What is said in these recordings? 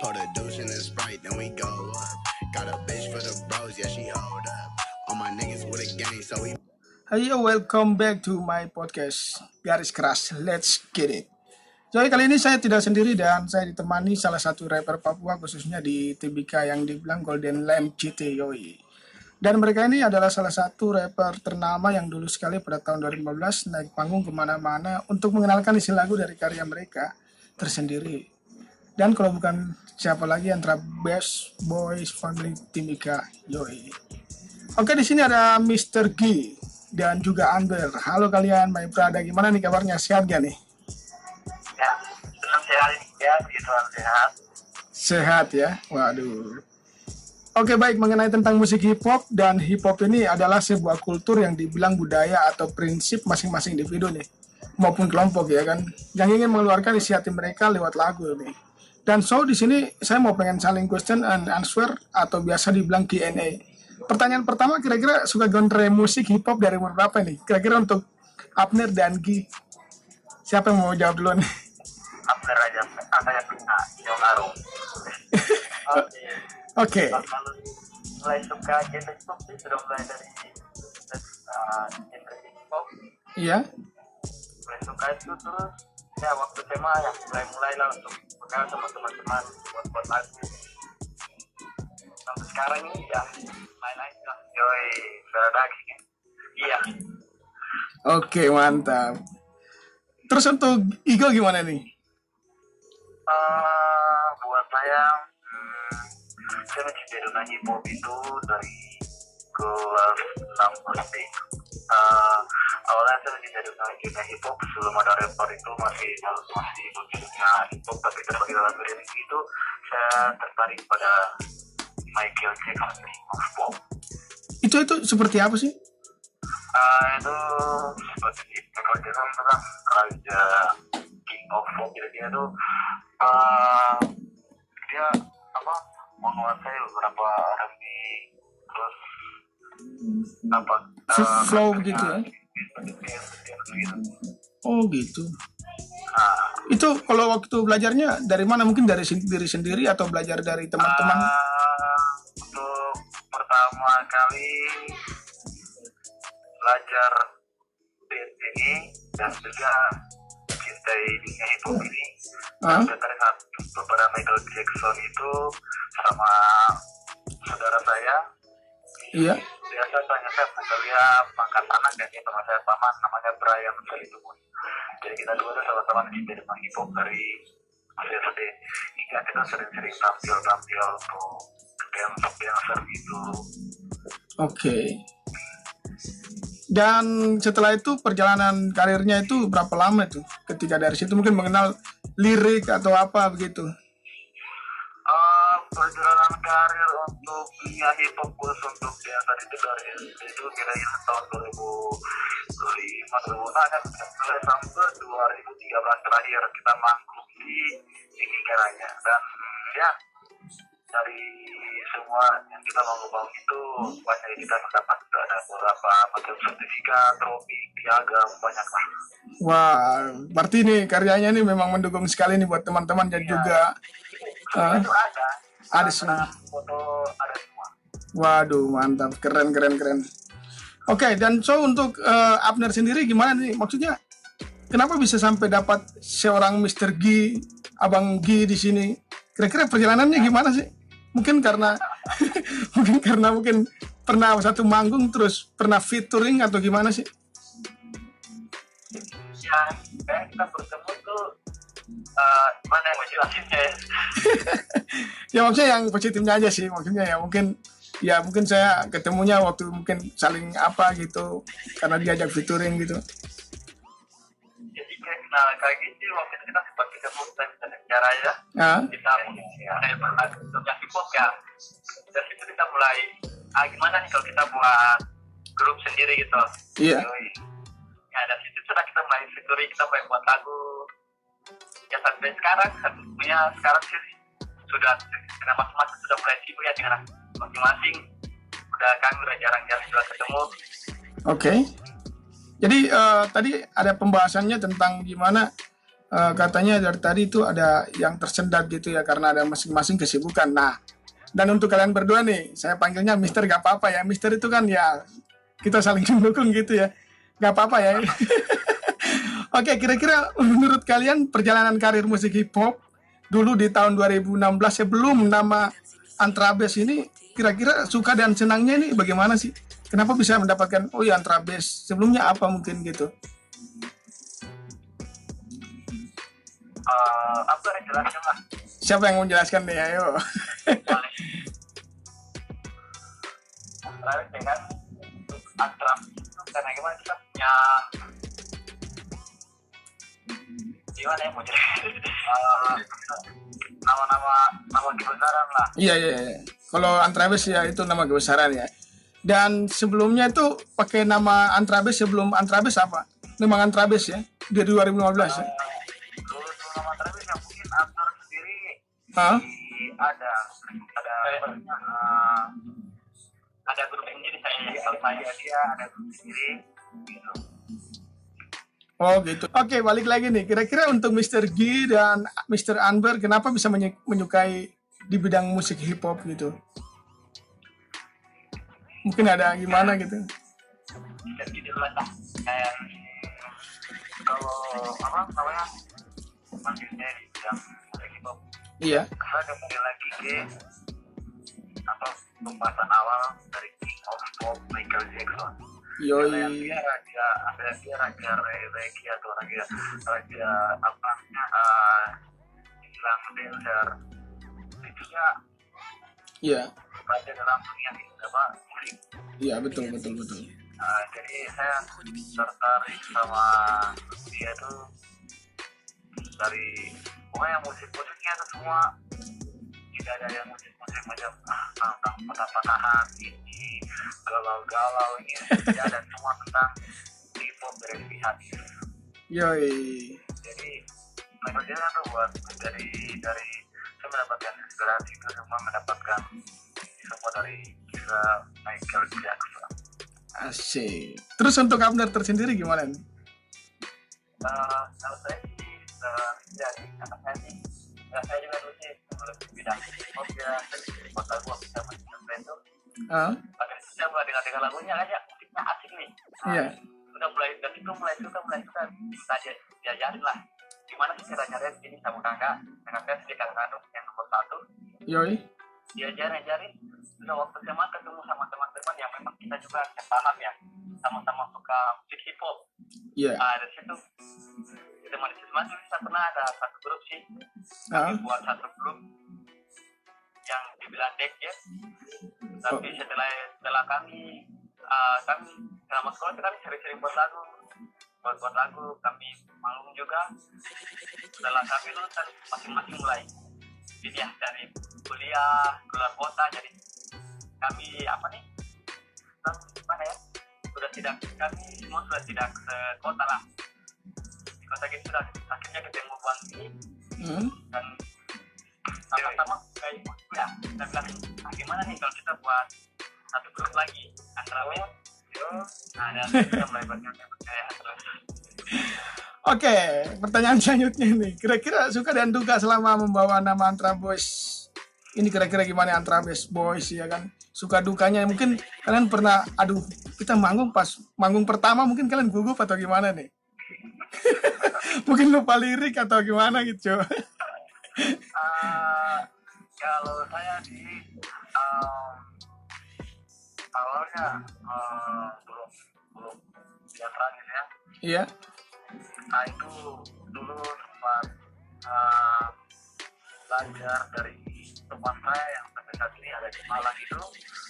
Put a douche in the sprite, then we go up. Got a bitch for the bros, yeah, she hold up. All my niggas with a gang, so we Ayo, welcome back to my podcast Garis Keras. Let's get it. Jadi kali ini saya tidak sendiri dan saya ditemani salah satu rapper Papua khususnya di TBK yang dibilang Golden Lamb GT Yoi. Dan mereka ini adalah salah satu rapper ternama yang dulu sekali pada tahun 2015 naik panggung ke mana-mana untuk mengenalkan isi lagu dari karya mereka tersendiri. Dan kalau bukan siapa lagi antara Best Boys Family Timika Yoi. Oke di sini ada Mr. G dan juga Amber. Halo kalian, my brother. Gimana nih kabarnya? Sehat gak nih? Ya, senang sehat ya, gitu sehat. Sehat ya. Waduh. Oke baik mengenai tentang musik hip hop dan hip hop ini adalah sebuah kultur yang dibilang budaya atau prinsip masing-masing individu nih maupun kelompok ya kan yang ingin mengeluarkan isi hati mereka lewat lagu ini. Dan so di sini saya mau pengen saling question and answer atau biasa dibilang Q&A. Pertanyaan pertama kira-kira suka genre musik hip hop dari umur berapa nih? Kira-kira untuk Abner dan Gi. Siapa yang mau jawab duluan? Abner aja, apa yang punya yang ngaruh. Oke, Oke. mulai suka genre hip hop sih sudah mulai dari uh, genre hip hop. Iya. Mulai suka itu terus ya waktu SMA ya mulai-mulai lah untuk bekal sama teman-teman buat buat lagu. Sampai sekarang ini ya main-main lah. Yoi, Verdaksi kan. Iya. Oke, mantap. Terus untuk Igo gimana nih? Eh, buat saya hmm, saya mencintai dunia hip hop itu dari kelas 6 SD Eh, awalnya saya mencintai dunia, dunia hip hop sebelum ada rapper itu masih masih dunia hip hop tapi terbagi dalam lirik itu saya tertarik pada Michael Jackson of Pop Itu itu seperti apa sih? Ah, itu seperti Michael Jackson kan raja King of Pop jadi dia tuh ah, dia apa menguasai beberapa R&B terus apa ah, Flow gitu ya? Oh gitu. Ah, Itu kalau waktu belajarnya dari mana? Mungkin dari sen- diri sendiri atau belajar dari teman-teman? ah, untuk pertama kali belajar beat ini dan juga cintai dunia hip hop ini Hah? dan dari saat beberapa Michael Jackson itu sama saudara saya Iya. biasa tanya saya panggil dia pangkat anak dan dia teman saya paman namanya Brian Salitubun jadi kita dua tuh sama-sama mencintai dunia hip hop dari masih SD hingga kita sering-sering tampil-tampil untuk dance dancer gitu Oke. Dan setelah itu perjalanan karirnya itu berapa lama itu? Ketika dari situ mungkin mengenal lirik atau apa begitu? Perjalanan karir untuk dunia hip hop khusus untuk dancer itu dari itu kira-kira tahun 2005 2006 kan mulai sampai 2013 terakhir kita manggung di tinggi keranya dan ya dari semua yang kita mau bangun itu banyak kita mendapat. Ada beberapa macam sertifikat, trofi, piagam banyak lah. Wah, berarti nih karyanya ini memang mendukung sekali nih buat teman-teman dan juga ah, Itu ada, ada semua. foto ada semua. Waduh, mantap, keren, keren, keren. Oke, dan so untuk eh, Abner sendiri gimana nih? Maksudnya, kenapa bisa sampai dapat seorang Mr. G, Abang G di sini? Kira-kira perjalanannya gimana sih? Mungkin karena, mungkin karena mungkin pernah satu manggung terus pernah featuring atau gimana sih? ya kita bertemu tuh eh mana yang jelasinnya ya? Ya maksudnya yang positifnya aja sih, maksudnya ya mungkin ya mungkin saya ketemunya waktu mungkin saling apa gitu karena diajak featuring gitu. jadi nah kayak gitu waktu itu kita sempat ketemu kita bisa bicara ya Nah, kita mulai pernah dunia hip hop ya dari situ kita mulai ah gimana nih kalau kita buat grup sendiri gitu Iya. Yoi. ya dari situ sudah kita mulai featuring kita mulai buat lagu ya sampai sekarang punya sekarang sih sudah karena masing-masing sudah mulai sibuk ya dengan masing-masing udah kan udah jarang-jarang juga ketemu Oke. Jadi eh, tadi ada pembahasannya tentang gimana eh, katanya dari tadi itu ada yang tersendat gitu ya karena ada masing-masing kesibukan. Nah, dan untuk kalian berdua nih, saya panggilnya Mister gak apa-apa ya. Mister itu kan ya kita saling mendukung gitu ya. Gak apa-apa ya. Oke, kira-kira menurut kalian perjalanan karir musik hip hop dulu di tahun 2016 sebelum nama Antrabes ini kira-kira suka dan senangnya ini bagaimana sih? Kenapa bisa mendapatkan oh ya Antrabes? Sebelumnya apa mungkin gitu? Eh, apa yang jelaskan lah Siapa yang mau menjelaskan nih? Ayo. lalu dengan antara itu karena gimana kita punya gimana ya mau Eh, nama-nama nama kebesaran lah Iya iya. iya. Kalau Antrabes ya itu nama kebesaran ya. Dan sebelumnya itu pakai nama Antrabes sebelum Antrabes apa? Memang Antrabes ya dari 2015 ya. dulu nama terus yang mungkin aktor sendiri di ada ada eh, ada grup sendiri saya kalau saya dia ada grup sendiri gitu Oh gitu. Oke balik lagi nih. Kira-kira untuk Mr. G dan Mr. Anber kenapa bisa menyukai di bidang musik hip hop gitu? Mungkin ada gimana gitu? dan lah lah kayak kalau apa namanya maksudnya di bidang musik hip hop Iya. saya kembali lagi ke apa pembahasan awal dari King of Pop Michael Jackson Yoi. dia raja ada dia raja re- reggae atau raja raja apa namanya uh, Islam dancer itu ya Iya. raja dalam dunia apa musik Iya betul betul betul. Nah, jadi saya tertarik sama dia tuh dari pokoknya musik-musiknya tuh semua tidak ada yang musik-musik macam ah, tentang patah-patahan ini galau-galau ini tidak ada semua tentang dari hati Yoi. jadi Michael Jackson tuh buat dari dari saya mendapatkan inspirasi itu semua mendapatkan semua dari kisah Michael Jackson Asik. Terus untuk Abner tersendiri gimana nih? Eh, kalau saya sih eh, dari anak saya sih ya saya juga dulu sih ya saya di kota gua bisa mencoba itu Ah, pada saya mulai dengar dengar lagunya aja musiknya asik nih Nah, iya. udah mulai dari itu mulai suka mulai suka kita aja diajarin lah gimana sih cara nyari ini sama kakak kakak saya sih kakak kandung yang nomor satu Yoi. diajarin ajarin udah waktu SMA ketemu sama teman-teman yang memang kita juga sepaham ya sama-sama suka musik hip hop Iya. Nah, dari situ kita mau di situ kita pernah ada satu grup sih. Ah, buat satu grup. Yang dibilang dek ya. Tapi setelah setelah kami uh, kami selama sekolah kami sering-sering buat lagu. Buat buat lagu kami manggung juga. Setelah kami lulus kan masing-masing mulai jadi ya dari kuliah keluar kota jadi kami apa nih kami mana ya sudah tidak kami semua sudah tidak sekota lah kita sudah akhirnya ketemu bang ini hmm. dan sama-sama kayak ya kita bilang ah, gimana nih kalau kita buat satu grup lagi antara web nah dan kita mulai berkarya percaya terus Oke, pertanyaan selanjutnya nih. Kira-kira suka dan duka selama membawa nama Antra Boys. Ini kira-kira gimana Antra Boys Boys ya kan? Suka dukanya mungkin kalian pernah aduh, kita manggung pas manggung pertama mungkin kalian gugup atau gimana nih? mungkin lupa lirik atau gimana gitu. Ah, kalau saya di um, awalnya um, belum belum tragis ya Iya. nah itu dulu sempat uh, belajar dari teman saya yang sampai saat ini ada di Malang itu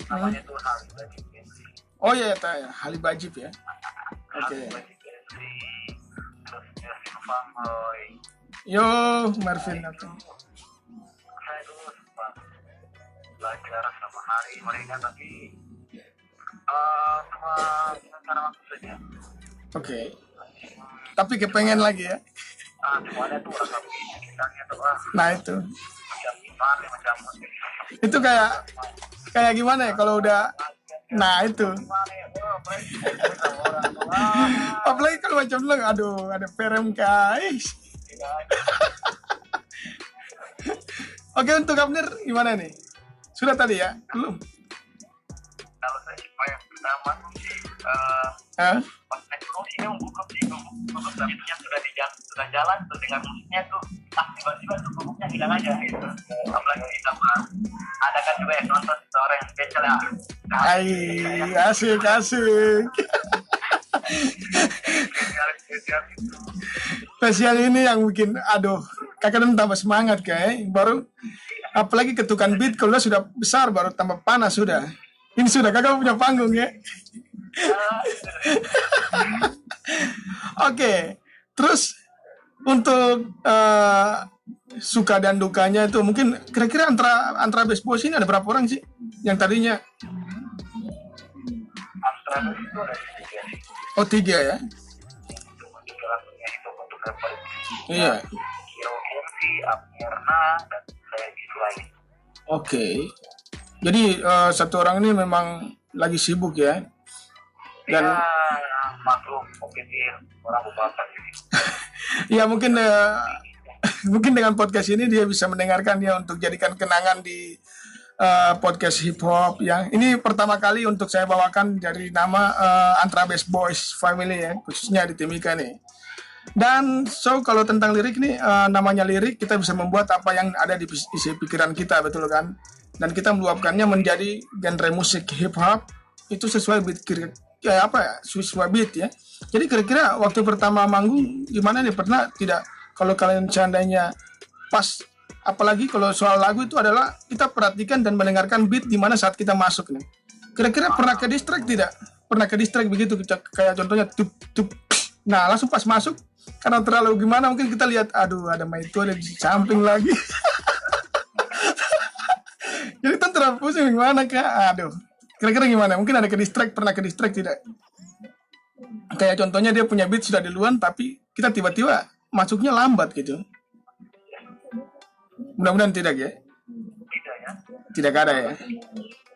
namanya tuh Halim Bajib Gensi Oh iya, ya, Halibajib ya. Oke. Halim Bajib Gensi terus Justin Fangoy Yo, Marvin atau saya dulu sempat belajar sama hari mereka tapi uh, cuma cara waktu saja. Oke. Tapi kepengen lagi ya. ah cuma ada tuh rasa sekitarnya tuh ah Nah itu. macam gimana macam Itu kayak kayak gimana ya? Kalau udah Nah itu. Apalagi kalau macam bilang, aduh ada PRM guys. Oke untuk Abner gimana nih? Sudah tadi ya? Belum? Kalau saya sih Pak, yang pertama sih eh, Hah? pas teknologi ini membuka sih membuka beatnya sudah di sudah jalan tuh dengan musiknya tuh ah tiba-tiba tuh bubuknya hilang aja gitu apalagi ditambah ada kan juga yang nonton seorang yang spesial ya Ay, asik asik. spesial ini yang bikin, aduh, kakak dan tambah semangat kayak baru apalagi ketukan beat kalau sudah besar baru tambah panas sudah. Ini sudah kakak punya panggung ya. Oke, terus untuk eh, suka dan dukanya itu mungkin kira-kira antara antara best boys ini ada berapa orang sih yang tadinya Astra itu ada tiga sih oh tiga ya? Lagunya itu untuk iya. Hero MC Abmirna dan saya lain oke. Jadi eh, satu orang ini memang lagi sibuk ya? Dan ya maklum mungkin dia orang jadi ya mungkin eh, mungkin dengan podcast ini dia bisa mendengarkan ya untuk jadikan kenangan di eh, podcast hip hop yang ini pertama kali untuk saya bawakan dari nama eh, Antra Best Boys Family ya khususnya di Timika nih. Dan so kalau tentang lirik nih eh, namanya lirik kita bisa membuat apa yang ada di isi pikiran kita betul kan? Dan kita meluapkannya menjadi genre musik hip hop itu sesuai beat ya apa ya sesuai beat ya. Jadi kira-kira waktu pertama manggung gimana nih? Pernah tidak? Kalau kalian seandainya pas apalagi kalau soal lagu itu adalah kita perhatikan dan mendengarkan beat di mana saat kita masuk nih. Kira-kira pernah ke distract tidak? Pernah ke distract begitu Kayak- contohnya tup tup. Nah langsung pas masuk karena terlalu gimana mungkin kita lihat aduh ada main itu ada di samping lagi. Jadi kan terlalu pusing gimana kak? Aduh. Kira-kira gimana? Mungkin ada ke distract pernah ke distract tidak? Kayak contohnya dia punya beat sudah duluan tapi kita tiba-tiba masuknya lambat gitu mudah-mudahan tidak ya. Tidak ya tidak ada ya.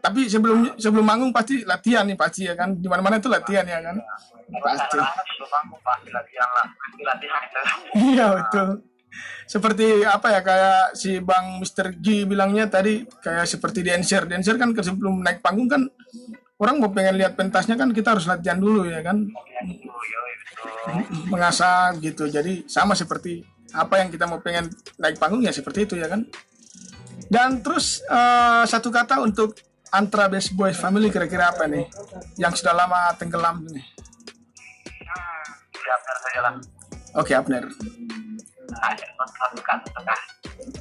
Tapi sebelum sebelum manggung pasti latihan nih pasti ya kan? Di mana-mana itu latihan ya kan? Pasti anak-anak sebelum manggung pasti latihan lah. Pasti latihan itu. Iya betul. Seperti apa ya kayak si bang Mr. G bilangnya tadi kayak seperti dancer. Dancer kan sebelum naik panggung kan orang mau pengen lihat pentasnya kan kita harus latihan dulu ya kan? Mengasah gitu. Jadi sama seperti apa yang kita mau pengen naik panggung ya seperti itu ya kan? Dan terus eh, satu kata untuk Antra Best Boys Family kira-kira apa nih? Yang sudah lama tenggelam nih hmm, siapkan saja lah. Oke Abner ada satu kata tengah.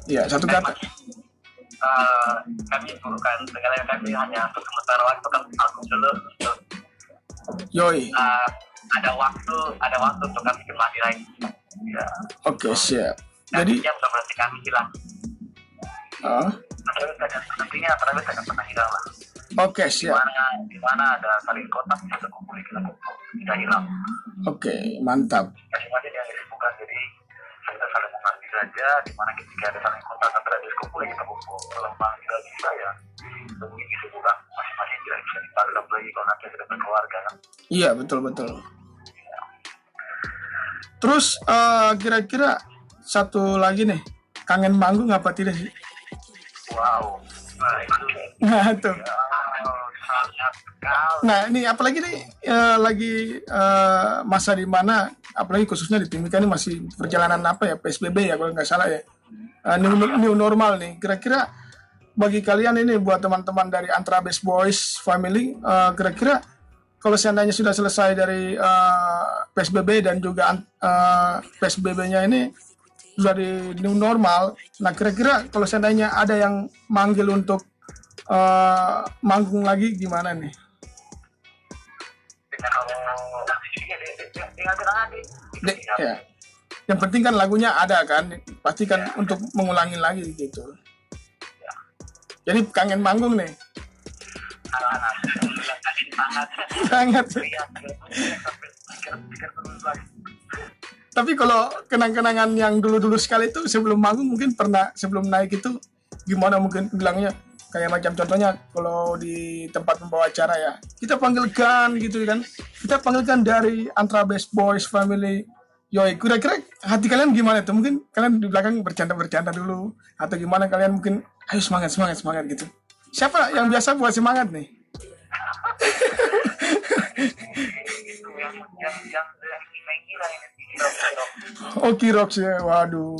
Iya satu kata. Eh, kami bukan dengan kami hanya untuk sementara waktu kan aku dulu untuk, yoi. eh, ada waktu ada waktu untuk kami kembali lagi ya oke siap. dan jadi dia bukan berarti kami hilang. Ada nantinya terus akan pernah hilang lah oke di siap di mana ada saling kontak kita kumpul kita kumpul tidak hilang. Oke mantap. Masing-masing yang disibukkan jadi kita saling mengerti saja di mana ketika ada saling kontak antara diskumpul ya kita kumpul. Memang tidak bisa ya mungkin kesibukan masing-masing tidak bisa lagi kalau nanti sudah berkeluarga kan. Iya betul betul terus eh, kira-kira satu lagi nih kangen manggung apa tidak? Sih wow. Nah itu. Nah sekali. Nah ini apalagi nih eh, lagi eh, masa di mana apalagi khususnya di Timika ini masih perjalanan apa ya PSBB ya kalau nggak salah ya. Eh, new, new normal nih. Kira-kira bagi kalian ini buat teman-teman dari Antra Best Boys Family kira-kira kalau seandainya sudah selesai dari eh, PSBB dan juga eh, PSBB-nya ini sudah di new normal nah kira-kira kalau seandainya ada yang manggil untuk eh, manggung lagi gimana nih Dek, ya. Yang penting kan lagunya ada kan, pasti kan untuk mengulangi lagi gitu. Jadi kangen manggung nih, sangat. Tapi kalau kenang-kenangan yang dulu-dulu sekali itu sebelum manggung mungkin pernah sebelum naik itu gimana mungkin bilangnya? Kayak macam contohnya kalau di tempat pembawa acara ya. Kita panggilkan gitu kan. Kita panggilkan dari Antra Best Boys Family. Yoi, kira-kira hati kalian gimana tuh? Mungkin kalian di belakang bercanda-bercanda dulu. Atau gimana kalian mungkin ayo semangat semangat semangat gitu. Siapa yang biasa buat semangat nih? Oh Kirox ya, waduh.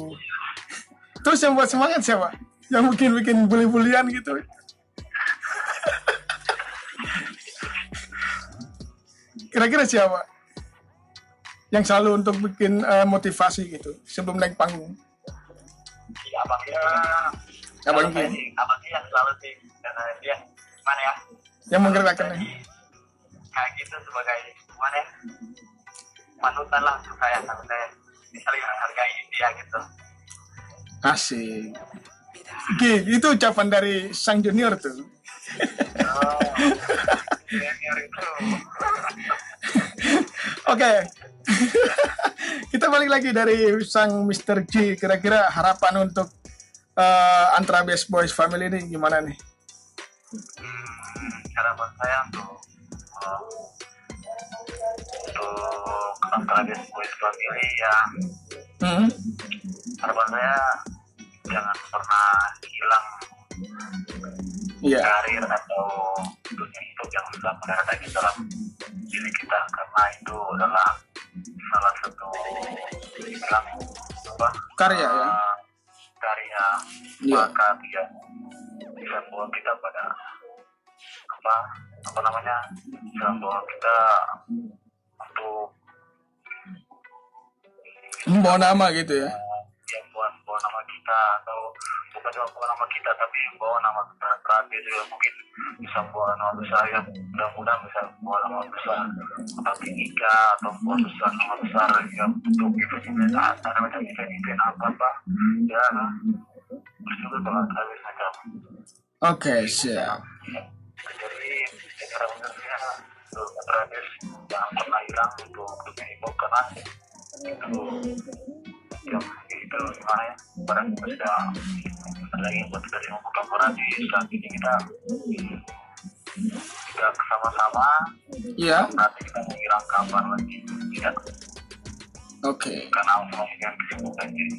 Terus yang buat semangat siapa? Yang mungkin bikin bully-bulian gitu. Kira-kira siapa? Yang selalu untuk bikin eh, motivasi gitu sebelum naik panggung. ya abang ya Abang Kalau saya Ki. sih, abang Ki yang selalu sih karena dia gimana ya Yang menggerakkan Jadi, kayak gitu sebagai gimana ya manutan lah untuk saya tapi saya bisa menghargai dia gitu Asik. Oke, itu ucapan dari sang junior tuh. oh senior itu Oke. Kita balik lagi dari sang Mr. G. Kira-kira harapan untuk eh, Antra Best Boys Family ini gimana nih? Harapan saya untuk uh, untuk antara boys family ya Hmm? harapan saya jangan pernah hilang Iya. karir atau dunia hidup yang sudah mendarat di dalam diri kita karena itu adalah salah satu bilang apa Karya ya. eh, karya Iya. maka dia bisa membawa kita pada apa apa namanya bisa membawa kita untuk Membawa nama gitu ya. yang bawa, bawa nama kita atau bukan cuma bawa nama kita tapi bawa nama kita terakhir juga mungkin bisa bawa nama besar yang mudah-mudahan bisa bawa nama besar seperti nikah atau bawa besar nama besar yang untuk event-event ada namanya event-event apa apa ya bersyukur kalau habis macam Oke, siap. Untuk terakhir jangan pernah hilang untuk dunia hip hop karena itu yang itu gimana ya? Barang kita sudah ada lagi yang buat dari membuka di saat ini kita kita sama-sama Iya. nanti kita menghilang kabar lagi tidak Oke. karena memiliki kesibukan jadi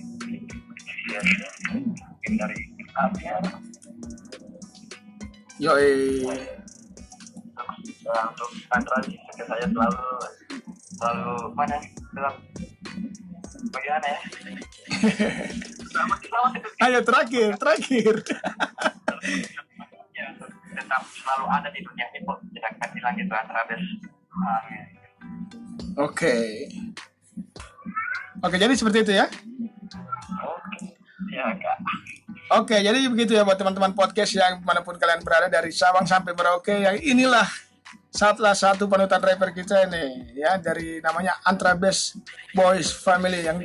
jadi ya mungkin dari apa ya Yoi. Nah, untuk Sandra sih saya selalu selalu mana dalam bagaimana ya selamat selamat Ayo terakhir, terakhir. ya tetap selalu ada di dunia hip hop tidak akan hilang itu antara bes Ah, ya. Oke. Oke, jadi seperti itu ya. oke ya kak Oke, jadi begitu ya buat teman-teman podcast yang mana pun kalian berada dari Sabang sampai Merauke yang inilah salah satu panutan rapper kita ini ya dari namanya Antra Best Boys Family yang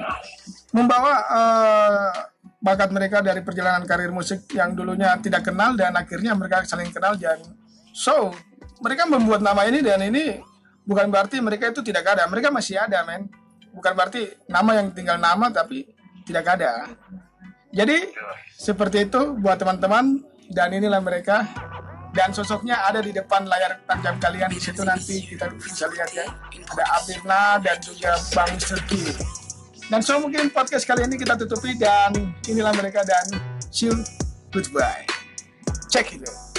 membawa eh, bakat mereka dari perjalanan karir musik yang dulunya tidak kenal dan akhirnya mereka saling kenal dan so mereka membuat nama ini dan ini bukan berarti mereka itu tidak ada. Mereka masih ada men. Bukan berarti nama yang tinggal nama tapi tidak ada. Jadi seperti itu buat teman-teman dan inilah mereka dan sosoknya ada di depan layar tajam kalian. Di situ nanti kita bisa lihat ya. Ada Abirna dan juga Bang Serki dan so mungkin podcast kali ini kita tutupi. Dan inilah mereka dan see you. Goodbye. Check it out